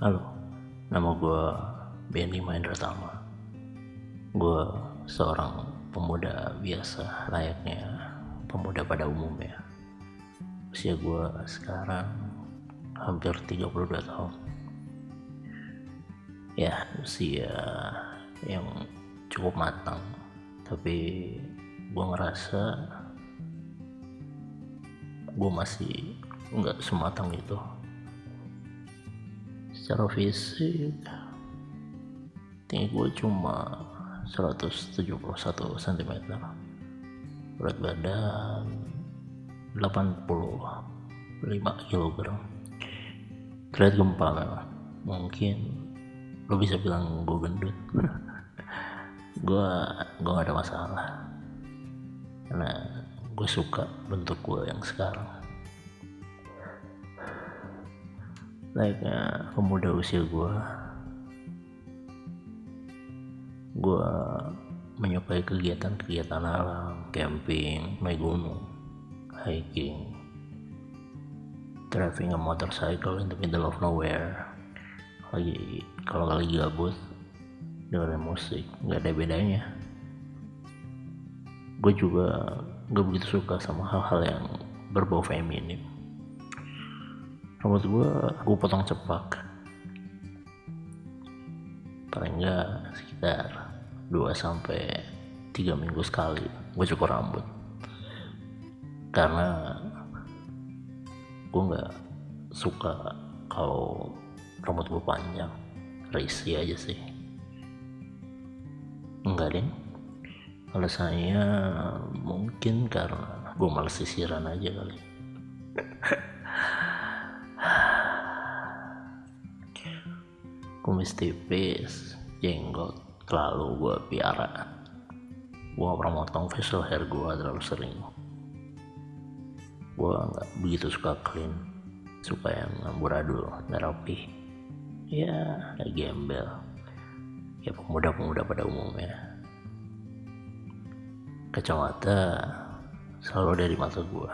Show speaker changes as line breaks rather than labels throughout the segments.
Halo, nama gue Benny Mahendra Tama. Gue seorang pemuda biasa layaknya pemuda pada umumnya. Usia gue sekarang hampir 32 tahun. Ya, usia yang cukup matang. Tapi gue ngerasa gue masih nggak sematang itu secara fisik tinggi gue cuma 171 cm berat badan 85 kg terlihat gempal mungkin lo bisa bilang gue gendut. Gue gue gak ada masalah. Karena gue suka bentuk gue yang sekarang layaknya pemuda usia gue gue menyukai kegiatan-kegiatan alam camping naik gunung hiking driving a motorcycle in the middle of nowhere. Lagi kalau lagi gabut dengerin musik nggak ada bedanya. Gue juga gak begitu suka sama hal-hal yang berbau feminim rambut gue gue potong cepak. Paling enggak sekitar 2 sampai 3 minggu sekali gue cukur rambut. Karena gue nggak suka kalau rambut gue panjang. Risih aja sih. Enggak deh alasannya mungkin karena gue males sisiran aja kali kumis tipis jenggot selalu gue piara. Gue gak pernah motong facial hair gue terlalu sering. Gue nggak begitu suka clean suka yang amburadul nggak rapi ya gembel. Ya pemuda-pemuda pada umumnya. Kacamata selalu ada di mata gue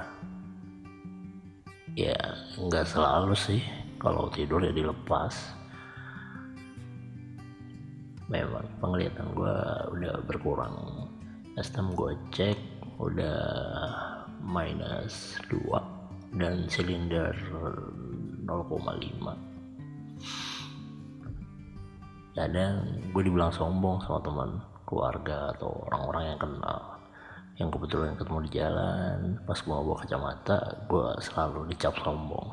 ya nggak selalu sih. Kalau tidur ya dilepas memang penglihatan gue udah berkurang. Time gue cek udah minus 2 dan silinder 0,5 kadang gue dibilang sombong sama teman keluarga atau orang-orang yang kenal. Yang kebetulan ketemu di jalan pas gue bawa kacamata gue selalu dicap sombong.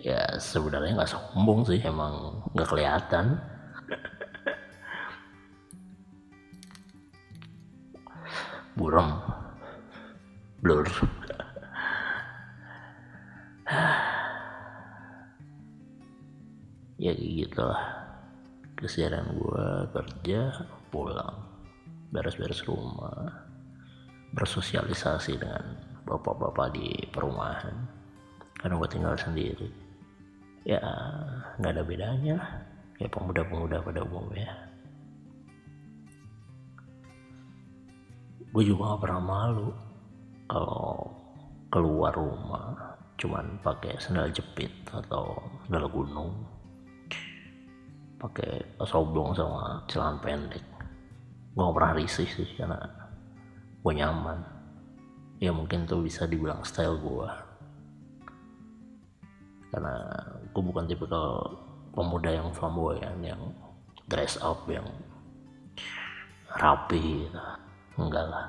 Ya sebenarnya nggak sombong sih emang nggak kelihatan buram blur. Ya kayak gitulah. Keseharian gue kerja pulang. Beres-beres rumah. Bersosialisasi dengan bapak-bapak di perumahan. Karena gue tinggal sendiri. Ya nggak ada bedanya kayak pemuda-pemuda pada umumnya gue juga gak pernah malu kalau keluar rumah cuman pakai sandal jepit atau sandal gunung pakai soblong sama celana pendek. Gue gak pernah risih sih karena gue nyaman. Ya mungkin tuh bisa dibilang style gue karena gue bukan tipikal pemuda yang flamboyan yang dress up yang rapi enggak lah.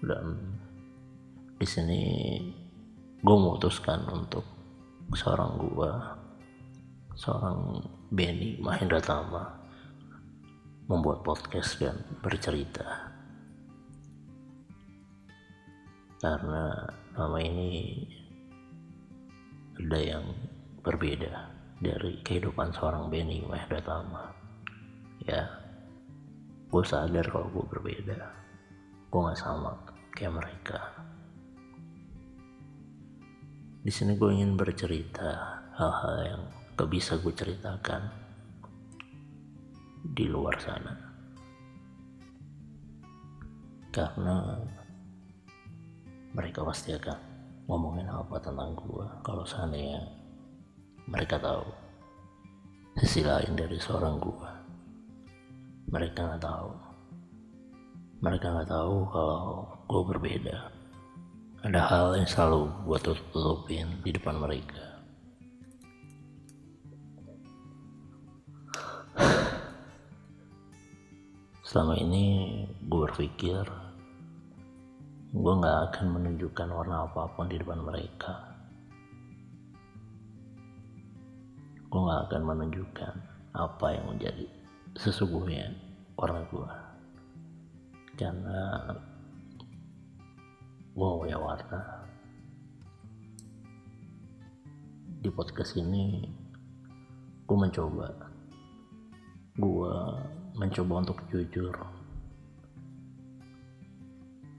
Dan di sini gue memutuskan untuk seorang gue seorang Benny Mahendra Tama membuat podcast dan bercerita. Karena nama ini ada yang berbeda dari kehidupan seorang Benny Mahendra Tama. Ya gue sadar kalau gue berbeda. Gue nggak sama kayak mereka. Di sini gue ingin bercerita hal-hal yang gak bisa gue ceritakan di luar sana. Karena mereka pasti akan ngomongin apa tentang gue kalau seandainya mereka tahu sisi lain dari seorang gua mereka nggak tahu. Mereka nggak tahu kalau gue berbeda. Ada hal yang selalu gue tutup-tutupin di depan mereka. Selama ini gue berpikir gue nggak akan menunjukkan warna apa pun di depan mereka. Gue nggak akan menunjukkan apa yang menjadi sesungguhnya warna gue karena gue punya warna di podcast ini gue mencoba. Gue mencoba untuk jujur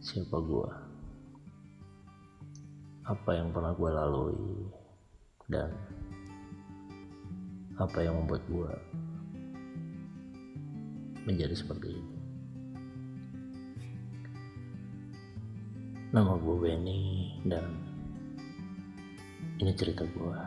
siapa gue apa yang pernah gue lalui dan apa yang membuat gue menjadi seperti ini nama gue Benny dan ini cerita gue